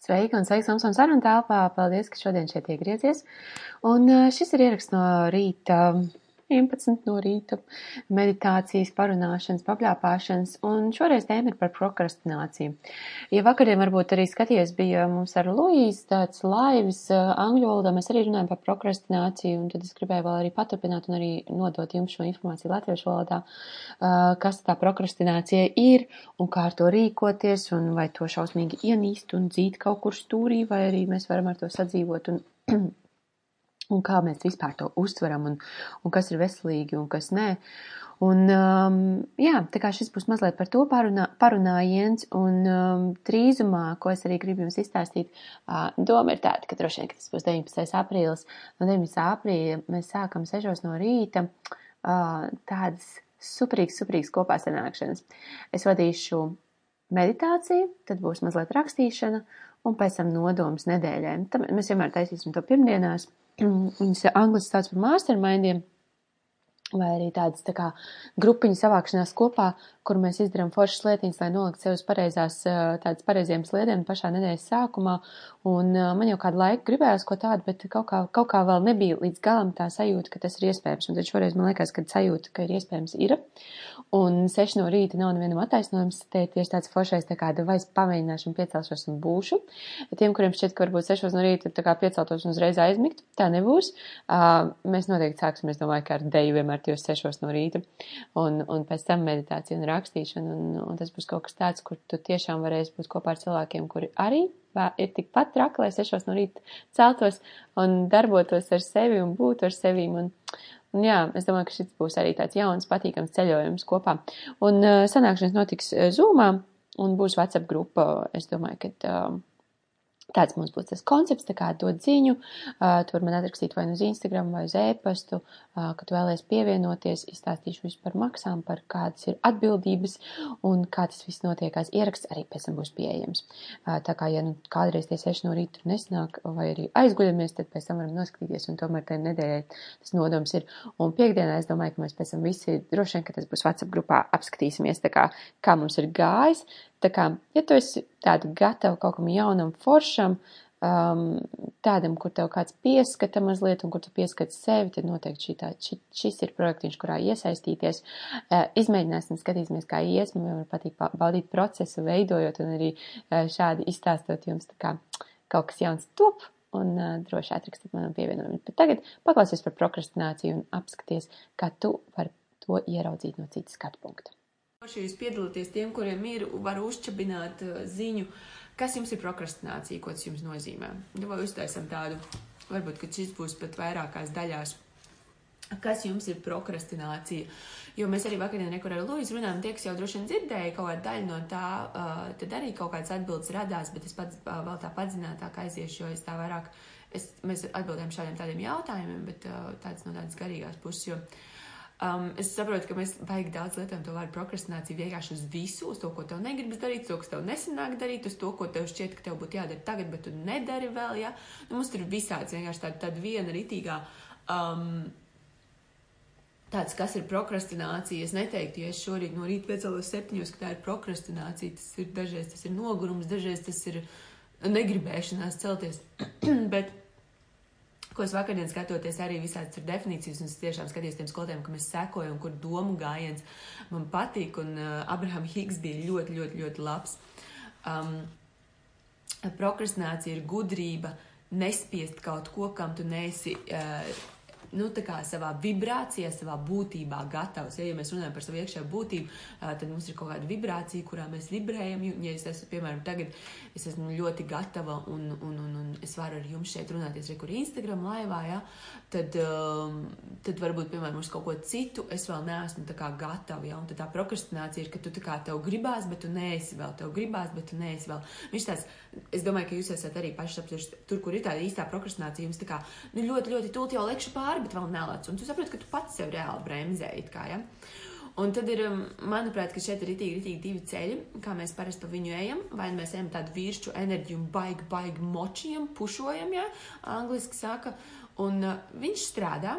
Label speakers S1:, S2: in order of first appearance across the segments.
S1: Sveika un sveiks mums un sarunu telpā. Paldies, ka šodien šeit iegriezies. Un šis ir ieraksts no rīta 11 no rīta meditācijas, parunāšanas, papļāpāšanas, un šoreiz tēma ir par prokrastināciju. Ja vakariem varbūt arī skaties, bija mums ar Luīsu tāds laivs angļu valodā, mēs arī runājam par prokrastināciju, un tad es gribēju vēl arī paturpināt un arī nodot jums šo informāciju latviešu valodā, kas tā prokrastinācija ir un kā ar to rīkoties, un vai to šausmīgi ienīst un dzīt kaut kur stūrī, vai arī mēs varam ar to sadzīvot un un kā mēs vispār to uztveram, un, un kas ir veselīgi un kas nē. Un, um, jā, tā kā šis būs mazliet par to parunā, parunājiens, un um, drīzumā, ko es arī gribu jums izstāstīt, uh, doma ir tāda, ka droši vien, ka tas būs 19. aprīlis, no 19. aprīļa mēs sākam 6 no rīta uh, tādas superīgas, superīgas kopā sanākšanas. Es vadīšu meditāciju, tad būs mazliet rakstīšana, un pēc tam nodoms nedēļai. Tam mēs vienmēr taisīsim to pirmdienās. Viņas angliski sauc par mastermindiem, vai arī tādas tā kā grupiņu savākšanās kopā, kur mēs izdarām foršas lietiņas, lai nolikt sev uz pareizās, tādas pareiziem sliediem pašā nedēļas sākumā. Un man jau kādu laiku gribējās ko tādu, bet kaut kā, kaut kā vēl nebija līdz galam tā sajūta, ka tas ir iespējams. Un tad šoreiz man liekas, ka sajūta, ka ir iespējams, ir. Un seši no rīta nav nevienam attaisnojums, te tieši tāds foršais, tā kā vai es pamēģināšu un piecelšos un būšu. Tiem, kuriem šķiet, ka varbūt sešos no rīta tā kā pieceltos un uzreiz aizmigt, tā nebūs. Mēs noteikti sāksim, es domāju, ka ar deju vienmēr tieši sešos no rīta. Un, un pēc tam meditācija un rakstīšana, un, un tas būs kaut kas tāds, kur tu tiešām varēsi būt kopā ar cilvēkiem, kuri arī ir tikpat traki, lai sešos no rīta celtos un darbotos ar sevi un būtu ar sevi. Un, un jā, es domāju, ka šis būs arī tāds jauns, patīkams ceļojums kopā. Un uh, sanākšanas notiks Zoomā un būs WhatsApp grupa. Es domāju, ka. Uh, Tāds mums būs tas koncepts, tā kā dot ziņu, uh, tur man atrakstīt vai nu uz Instagram vai uz e-pastu, uh, ka tu vēlies pievienoties, izstāstīšu visu par maksām, par kādas ir atbildības un kā tas viss notiekās. Ieraksts arī pēc tam būs pieejams. Uh, tā kā, ja nu kādreiz tie seši no rīta tur nesnāk vai arī aizguļamies, tad pēc tam varam noskatīties un tomēr tajā nedēļai tas nodoms ir. Un piekdienā es domāju, ka mēs pēc tam visi droši vien, ka tas būs WhatsApp grupā, apskatīsimies tā kā, kā mums ir gājis, Tā kā, ja tu esi tāda gatava kaut kam jaunam, foršam, um, tādam, kur tev kāds pieskata mazliet un kur tu pieskati sevi, tad noteikti šī tā, ši, šis ir projektiņš, kurā iesaistīties. Uh, izmēģināsim, skatīsimies, kā ies, man var patīk baudīt procesu, veidojot un arī uh, šādi izstāstot jums kā kaut kas jauns top un uh, droši atrakstīt man un pievienojumu. Bet tagad paklausies par prokrastināciju un apskaties, kā tu vari to ieraudzīt no citas skatu punkta.
S2: Forši jūs piedalāties tiem, kuriem ir, var uzčabināt uh, ziņu, kas jums ir prokrastinācija, ko tas jums nozīmē. Nu, vai uztaisam tādu, varbūt, ka šis būs pat vairākās daļās. Kas jums ir prokrastinācija? Jo mēs arī vakarā nekur ar Lūdzu runājām, tie, kas jau droši vien dzirdēja kaut kādu daļu no tā, uh, tad arī kaut kādas atbildes radās, bet es pats uh, vēl tā padziļinātāk aiziešu, jo es tā vairāk, es, mēs atbildējam šādiem tādiem jautājumiem, bet tāds no tādas garīgās puses, jo Um, es saprotu, ka mēs baigi daudz lietojam to vārdu prokrastinācija vienkārši uz visu, uz to, ko tev negribas darīt, uz to, kas tev nesanāk darīt, uz to, ko tev šķiet, ka tev būtu jādara tagad, bet tu nedari vēl. Ja? Nu, mums tur ir visāds vienkārši tāda, tāda viena ritīgā. Um, Tāds, kas ir prokrastinācija, es neteiktu, ja es šorīt no rīta piecēlos septiņos, ka tā ir prokrastinācija. Tas ir dažreiz tas ir nogurums, dažreiz tas ir negribēšanās celties. bet ko es vakardien skatoties arī visādas tur definīcijas, un es tiešām skatījos tiem skolotājiem, kam es sekoju, un kur domu gājiens man patīk, un uh, Abraham Higgs bija ļoti, ļoti, ļoti labs. Um, prokrastinācija ir gudrība nespiest kaut ko, kam tu neesi uh, nu, savā vibrācijā, savā būtībā gatavs. Ja, ja mēs runājam par savu iekšējo būtību, tad mums ir kaut kāda vibrācija, kurā mēs vibrējam. Ja es esmu, piemēram, tagad es esmu ļoti gatava un, un, un, un es varu ar jums šeit runāties, kur Instagram laivā, ja, tad, um, tad varbūt, piemēram, uz kaut ko citu es vēl neesmu gatava. Ja, tā prokrastinācija ir, ka tu tā kā tev gribās, bet tu neesi vēl, tev gribās, bet tu neesi vēl. Viņš tāds, es domāju, ka jūs esat arī saprotuši, tur, kur ir tā īstā prokrastinācija, jums tā kā nu, ļoti, ļoti tūlīt jau lekšu pāri pāri, bet vēl nelec. Un tu saproti, ka tu pats sev reāli bremzēji. Kā, ja? Un tad ir, um, manuprāt, šeit ir itīgi, itīgi divi ceļi, kā mēs parasti pa viņu ejam. Vai mēs ejam tādu virsmu enerģiju baigi, baigi močījam, pušojam, ja angliski saka, un uh, viņš strādā.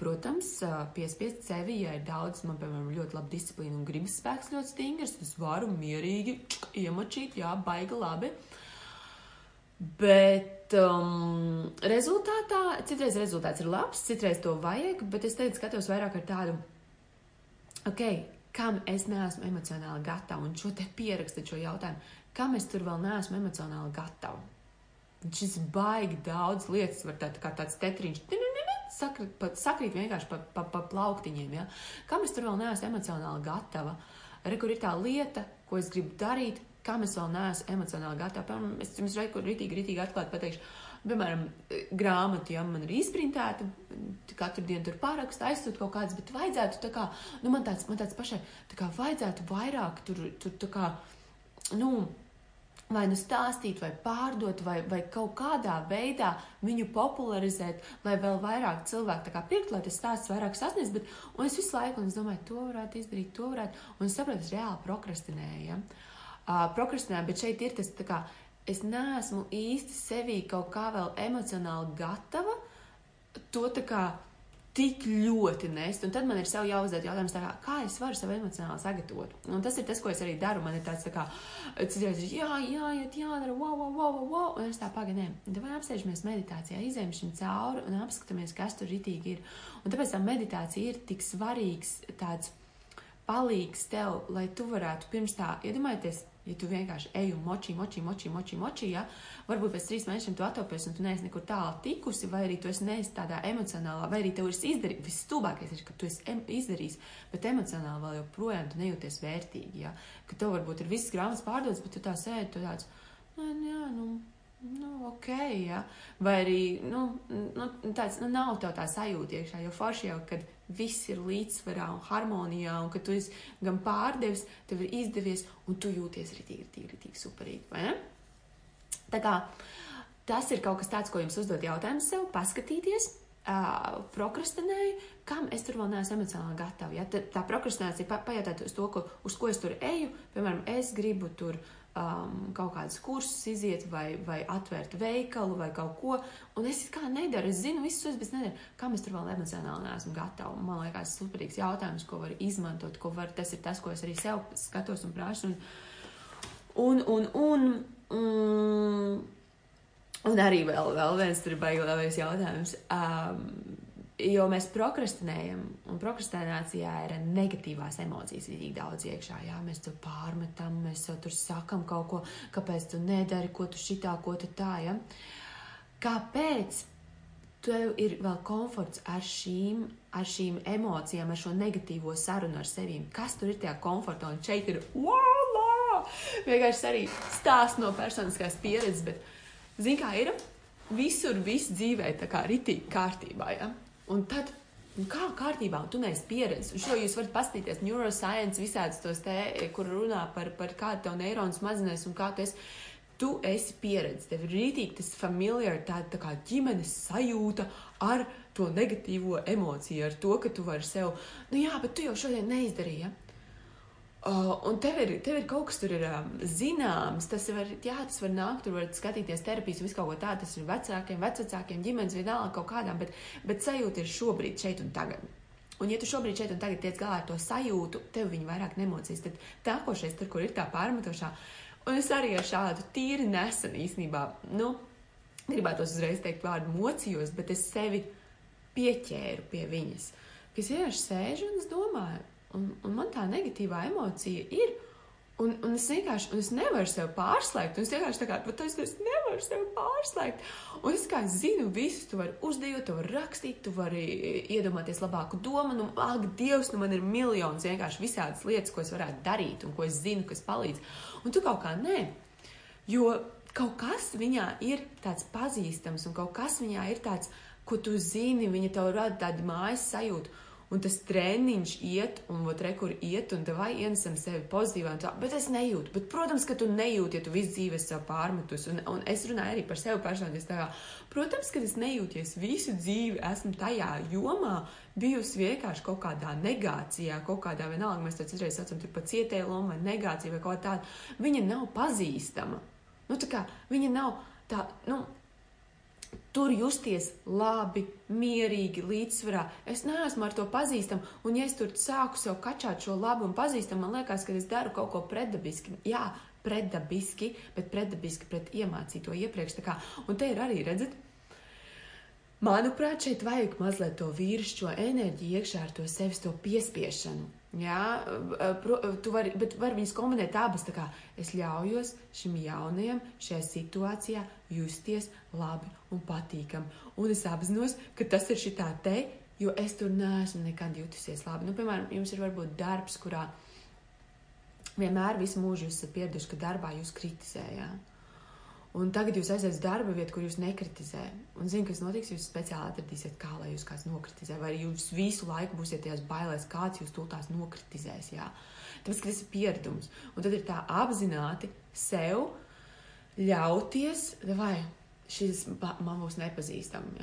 S2: Protams, piespiest sevi, ja ir daudz, man, piemēram, ļoti laba disciplīna un gribas spēks ļoti stingrs, es varu mierīgi iemačīt, jā, baigi labi. Bet um, rezultātā, citreiz rezultāts ir labs, citreiz to vajag, bet es teicu, skatos vairāk ar tādu, ok, kam es neesmu emocionāli gatava, un šo te pierakstat šo jautājumu, kam es tur vēl neesmu emocionāli gatava. Šis baigi daudz lietas var tā, tā kā tāds tetriņš sakrīt, pa, sakrīt vienkārši pa, pa, pa plauktiņiem. Ja? Kam es tur vēl neesmu emocionāli gatava? Re, kur ir tā lieta, ko es gribu darīt, kam es vēl neesmu emocionāli gatava. Piemēram, es jums reiku ritīgi, ritīgi atklāti pateikšu. Piemēram, grāmata, ja man ir izprintēta, katru dienu tur pārakstu, aizsūt kaut kādas, bet vajadzētu tā kā, nu man tāds, man tāds pašai, tā kā vajadzētu vairāk tur, tur tā kā, nu, vai nu stāstīt, vai pārdot, vai, vai kaut kādā veidā viņu popularizēt, lai vēl vairāk cilvēku pirkt, lai tas stāsts vairāk sasniegts. Bet es visu laiku es domāju, to varētu izdarīt, to varētu. Un es saprotu, es reāli prokrastinēju. Ja? Uh, prokrastinēju, bet šeit ir tas, kā es neesmu īsti sevī kaut kā vēl emocionāli gatava to tā kā tik ļoti nest. Un tad man ir sev jāuzdod jautājums, kā, kā es varu sev emocionāli sagatavot. Un tas ir tas, ko es arī daru. Man ir tāds, tā kā, citreiz, jā, jā, jā, jādara, wow, wow, wow, wow. Un es tā pagaidām, vai apsēžamies meditācijā, izējām šim cauri un apskatāmies, kas tur ritīgi ir. Un tāpēc tā meditācija ir tik svarīgs tāds palīgs tev, lai tu varētu pirms tā iedomājieties. Ja Ja tu vienkārši ej un moči, moči, moči, moči, moči, ja, varbūt pēc trīs mēnešiem tu atopies un tu neesi nekur tālu tikusi, vai arī tu esi neesi tādā emocionālā, vai arī tev ir izdarījis, visstulbākais ir, ka tu esi izdarījis, bet emocionāli vēl joprojām tu nejūties vērtīgi, ja, ka tev varbūt ir visas grāmatas pārdotas, bet tu tā sēdi, tu tāds, nu, jā, nu, nu, ok, ja, vai arī, nu, nu tāds, nu, nav tā sajūta iekšā, jo forši jau, kad viss ir līdzsvarā un harmonijā, un ka tu esi gan pārdevis, tev ir izdevies, un tu jūties ritīgi, ritīgi, ritīgi superīgi, vai ne? Tā kā tas ir kaut kas tāds, ko jums uzdot jautājumu sev, paskatīties, uh, prokrastinēju, kam es tur vēl neesmu emocionāli gatava. Ja? Tā, tā prokrastinācija pa, pajautāt uz to, ko, uz ko es tur eju, piemēram, es gribu tur um, kaut kādus kursus iziet, vai, vai atvērt veikalu, vai kaut ko. Un es kā nedaru, es zinu visus, bet nedaru, kam es tur vēl emocionāli neesmu gatava. Man liekas, tas ir superīgs jautājums, ko var izmantot, ko var, tas ir tas, ko es arī sev skatos un prāšu. Un, un, un, un, mm, un arī vēl, vēl viens tur baigālais jautājums. Um, Jo mēs prokrastinējam, un prokrastinācijā ir negatīvās emocijas ļoti daudz iekšā. Jā, mēs to pārmetam, mēs jau tur sakam kaut ko, kāpēc tu nedari, ko tu šitā, ko tu tā. Ja? Kāpēc tev ir vēl komforts ar šīm, ar šīm emocijām, ar šo negatīvo sarunu ar sevi? Kas tur ir tajā komfortā? Un šeit ir wow! Vienkārši arī stāsts no personiskās pieredzes, bet zini, kā ir? Visur, viss dzīvē tā kā ritīgi kārtībā. Ja? Un tad, un kā kārtībā, un tu neesi pieredzējis. Un šo jūs varat paskatīties neuroscience, visādus tos te, kur runā par, par kādu tev neironu mazinās un kā tu esi. Tu esi pieredzējis, tev ir rītīgi tas familiāri, tā, tā kā ģimenes sajūta ar to negatīvo emociju, ar to, ka tu vari sev, nu jā, bet tu jau šodien neizdarīji. Ja? Uh, un tev ir, tev ir kaut kas tur ir um, zināms, tas var, jā, tas var nākt, tur var skatīties terapijas, visu kaut ko tādu, tas ir vecākiem, vecākiem, ģimenes vienalga kaut kādām, bet, bet sajūta ir šobrīd, šeit un tagad. Un, ja tu šobrīd šeit un tagad tiec galā ar to sajūtu, tev viņi vairāk nemocīs. Tad nākošais, tur, kur ir tā pārmetošā, un es arī ar šādu tīri nesen īstenībā, nu, gribētu uzreiz teikt vārdu mocījos, bet es sevi pieķēru pie viņas. Kas vienkārši sēž un es domāju, Un, un man tā negatīvā emocija ir. Un, un es vienkārši un es nevaru sev pārslēgt. Es vienkārši tā kā pat es, nevaru sev pārslēgt. Un es kā zinu, visu tu vari uzdevot, tu vari rakstīt, tu vari iedomāties labāku domu. Nu, ak, Dievs, nu man ir miljons vienkārši visādas lietas, ko es varētu darīt un ko es zinu, kas palīdz. Un tu kaut kā nē. Jo kaut kas viņā ir tāds pazīstams, un kaut kas viņā ir tāds, ko tu zini, viņa tev rada tādu mājas sajūtu. Un tas treniņš iet, un ot, re, kur iet, un vai ienesam sevi pozitīvā, un tā, bet es nejūtu. Bet, protams, ka tu nejūti, ja tu visu dzīvi esi pārmetus, un, un es runāju arī par sevi personīgi. Protams, ka es nejūtu, ja es visu dzīvi esmu tajā jomā, bijusi vienkārši kaut kādā negācijā, kaut kādā vienalga, mēs to citreiz saucam par cietēlumu vai negāciju vai kaut kā tādu. Viņa nav pazīstama. Nu, tā kā viņa nav tā, nu, tur justies labi, mierīgi, līdzsvarā. Es neesmu ar to pazīstama, un ja es tur sāku sev kačāt šo labu un pazīstamu, man liekas, ka es daru kaut ko pretdabiski. Jā, pretdabiski, bet pretdabiski pret iemācīto iepriekš. Un te ir arī, redzat, Manuprāt, šeit vajag mazliet to vīrišķo enerģiju iekšā ar to sevis, to piespiešanu. Jā, pro, tu vari, bet var viņas kombinēt abas. Kā es ļaujos šim jaunajam šajā situācijā justies labi un patīkam. Un es apzinos, ka tas ir šitā te, jo es tur neesmu nekad jutusies labi. Nu, piemēram, jums ir varbūt darbs, kurā vienmēr visu mūžu esat pieraduši, ka darbā jūs kritizējāt. Un tagad jūs aiziet uz darba vietu, kur jūs nekritizē. Un zinu, kas notiks, jūs speciāli atradīsiet, kā lai jūs kāds nokritizē. Vai jūs visu laiku būsiet tajās bailēs, kāds jūs tūlīt nokritizēs. Jā. Tāpēc, ka tas ir pieredums. Un tad ir tā apzināti sev ļauties, vai šis man būs nepazīstams,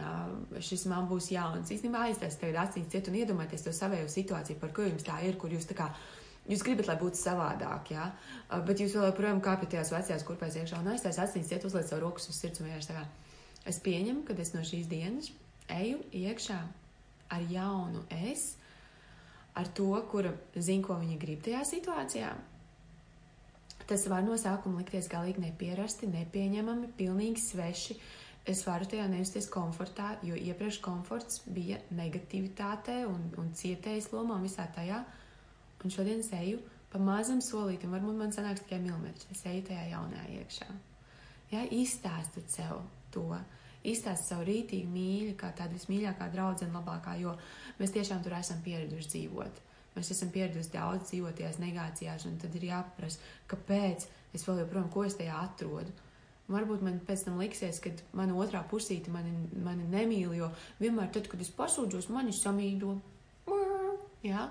S2: šis man būs jauns. Īstenībā aiztaisiet tagad acīs ciet un iedomājieties to savējo situāciju, par ko jums tā ir, kur jūs tā kā Jūs gribat, lai būtu savādāk, jā, bet jūs vēl joprojām kāpjat tajās vecajās kurpēs iekšā un aiztais acīs iet uzliek savu rokas uz sirds un vienkārši tā kā es pieņemu, ka es no šīs dienas eju iekšā ar jaunu es, ar to, kura zina, ko viņa grib tajā situācijā. Tas var no sākuma likties galīgi nepierasti, nepieņemami, pilnīgi sveši. Es varu tajā nejusties komfortā, jo iepriekš komforts bija negativitātē un, un cietējas lomā un visā tajā. Uh, Un šodien es eju pa mazam solītam, varbūt man sanāks tikai milimetrs. Es eju tajā jaunajā iekšā. Ja, izstāstat sev to, izstāstat savu rītīgu mīļu, kā tādu vismīļākā draudzene, labākā, jo mēs tiešām tur esam pieraduši dzīvot. Mēs esam pieraduši daudz dzīvot tajās negācijās, un tad ir jāprast, kāpēc es vēl joprojām, ko es tajā atrodu. Varbūt man pēc tam liksies, ka mana otrā pusīte mani, mani nemīl, jo vienmēr tad, kad es pasūdzos, mani samīļo. Jā,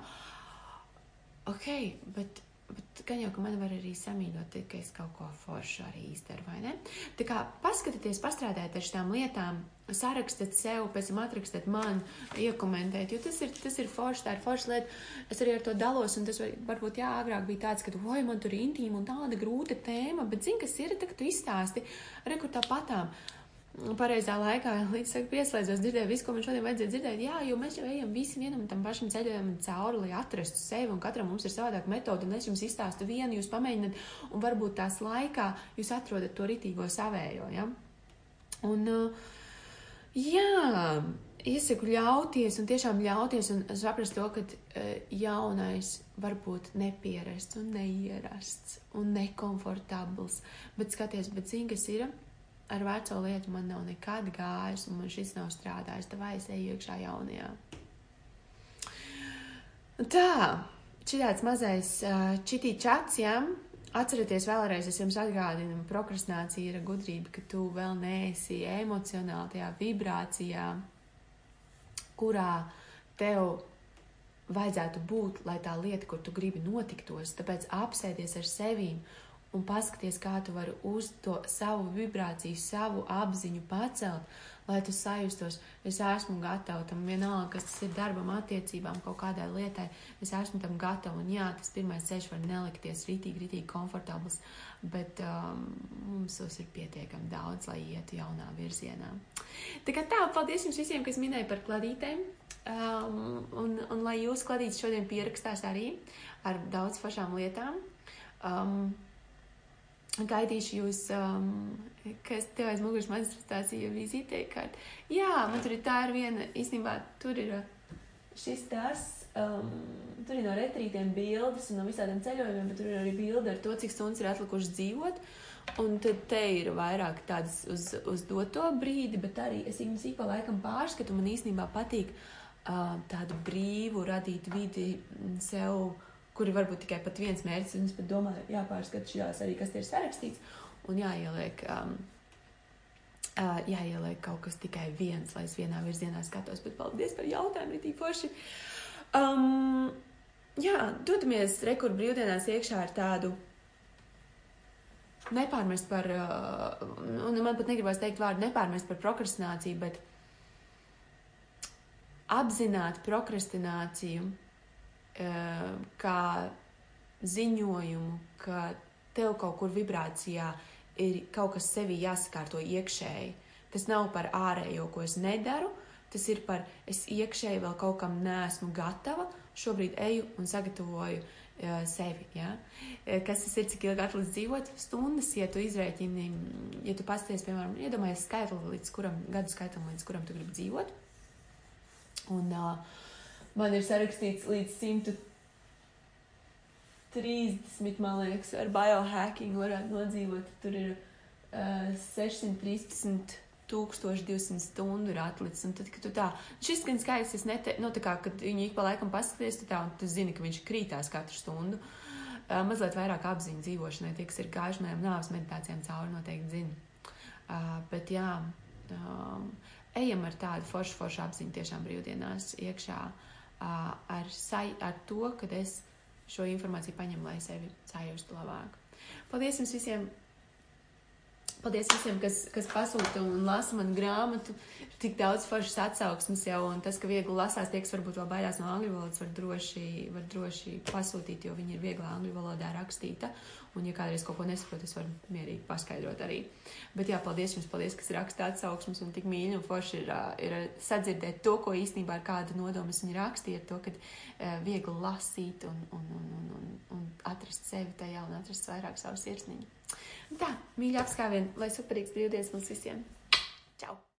S2: ok, bet, bet gan jau, ka man var arī samīļot, ka es kaut ko foršu arī izdaru, vai ne? Tā kā paskatieties, pastrādājiet ar šīm lietām, sarakstat sev, pēc tam atrakstat man, iekomentēt, jo tas ir, tas ir forši, tā ir forša lieta. Es arī ar to dalos, un tas var, varbūt, jā, agrāk bija tāds, ka, oi, man tur ir intīma un tāda grūta tēma, bet zini, kas ir, tad tu izstāsti, rekur tā patām pareizā laikā, līdz saka, pieslēdzos, dzirdēju visu, ko man šodien vajadzēja dzirdēt. Jā, jo mēs jau ejam visi vienam tam pašam ceļojam cauri, lai atrastu sevi, un katram mums ir savādāka metode, un es jums izstāstu vienu, jūs pamēģināt, un varbūt tās laikā jūs atrodat to ritīgo savējo, ja? Un, jā, iesaku ļauties, un tiešām ļauties, un saprast to, ka jaunais var būt nepierasts, un neierasts, un nekomfortabls, bet skaties, bet zini, kas ir? Ar veco lietu man nav nekad gājis, un man šis nav strādājis. Tā vai es eju iekšā jaunajā. Tā, šī mazais čitī čats, jā. Atcerieties vēlreiz, es jums atgādinu, prokrastinācija ir gudrība, ka tu vēl neesi emocionāli tajā vibrācijā, kurā tev vajadzētu būt, lai tā lieta, kur tu gribi notiktos. Tāpēc apsēties ar sevi un paskaties, kā tu vari uz to savu vibrāciju, savu apziņu pacelt, lai tu sajustos, es esmu gatava tam vienalga, kas tas ir darbam, attiecībām, kaut kādai lietai, es esmu tam gatava. Un jā, tas pirmais ceļš var nelikties rītīgi, rītīgi komfortabls, bet um, mums tos ir pietiekami daudz, lai ietu jaunā virzienā. Tā kā tā, paldies jums visiem, kas minēja par kladītēm. Um, un, un lai jūs kladītas šodien pierakstās arī ar daudz pašām lietām. Um, gaidīšu jūs, um, kas tev aiz muguras manifestācija vizītē, kad, jā, man tur ir tā ir viena, īstenībā tur ir uh, šis tas, um, tur ir no retrītiem bildes un no visādiem ceļojumiem, bet tur ir arī bilde ar to, cik stundas ir atlikušas dzīvot, un tad te ir vairāk tādas uz, uz doto brīdi, bet arī es ik pa laikam pārskatu, man īstenībā patīk uh, tādu brīvu radīt vidi sev, kuri varbūt tikai pat viens mērķis, un es pat domāju, jāpārskata šīs arī, kas ir sarakstīts, un jāieliek, um, uh, jāieliek kaut kas tikai viens, lai es vienā virzienā skatos. Bet paldies par jautājumu, Ritī Forši. Um, jā, dodamies rekur brīvdienās iekšā ar tādu nepārmest par, uh, un man pat negribas teikt vārdu nepārmest par prokrastināciju, bet apzināt prokrastināciju kā ziņojumu, ka tev kaut kur vibrācijā ir kaut kas sevi jāsakārto iekšēji. Tas nav par ārējo, ko es nedaru, tas ir par es iekšēji vēl kaut kam nesmu gatava, šobrīd eju un sagatavoju uh, sevi. Ja? Kas tas ir, cik ilgi atlicis dzīvot? Stundas, ja tu izrēķini, ja tu pasties, piemēram, iedomājies skaitli, līdz kuram, gadu skaitam, līdz kuram tu gribi dzīvot. Un uh, man ir sarakstīts līdz 130, man liekas, ar biohacking varētu nodzīvot. Tur ir uh, 613 1200 stundu ir atlicis. Tad, kad tu tā, šis gan skaits, es nete, nu, tā kā, kad viņi ik pa laikam paskaties, tu tā, un tu zini, ka viņš krītās katru stundu. Uh, mazliet vairāk apziņu dzīvošanai, tie, kas ir gājuši manām nāves meditācijām cauri, noteikti zina. Uh, bet jā, um, ejam ar tādu foršu, foršu apziņu tiešām brīvdienās iekšā uh, ar, sai, ar to, ka es šo informāciju paņemu, lai sevi sajūstu labāk. Paldies jums visiem! Paldies visiem, kas, kas pasūta un lasa manu grāmatu. Tik daudz foršas atsauksmes jau, un tas, ka viegli lasās, tie, kas varbūt vēl baidās no angļu valodas, var droši, var droši pasūtīt, jo viņi ir viegli angļu valodā rakstīta. Un, ja kādreiz kaut ko nesaprotu, es varu mierīgi paskaidrot arī. Bet, jā, paldies jums, paldies, kas raksta atsauksmes un tik mīļi un forši ir, ir sadzirdēt to, ko īstenībā ar kādu nodomu viņi rakstīja, to, ka viegli lasīt un, un, un, un, un, un atrast sevi tajā un atrast vairāk savu sirsniņu. Tā, mīļā apskāvienu, lai superīgs brīvdienas mums visiem! Čau!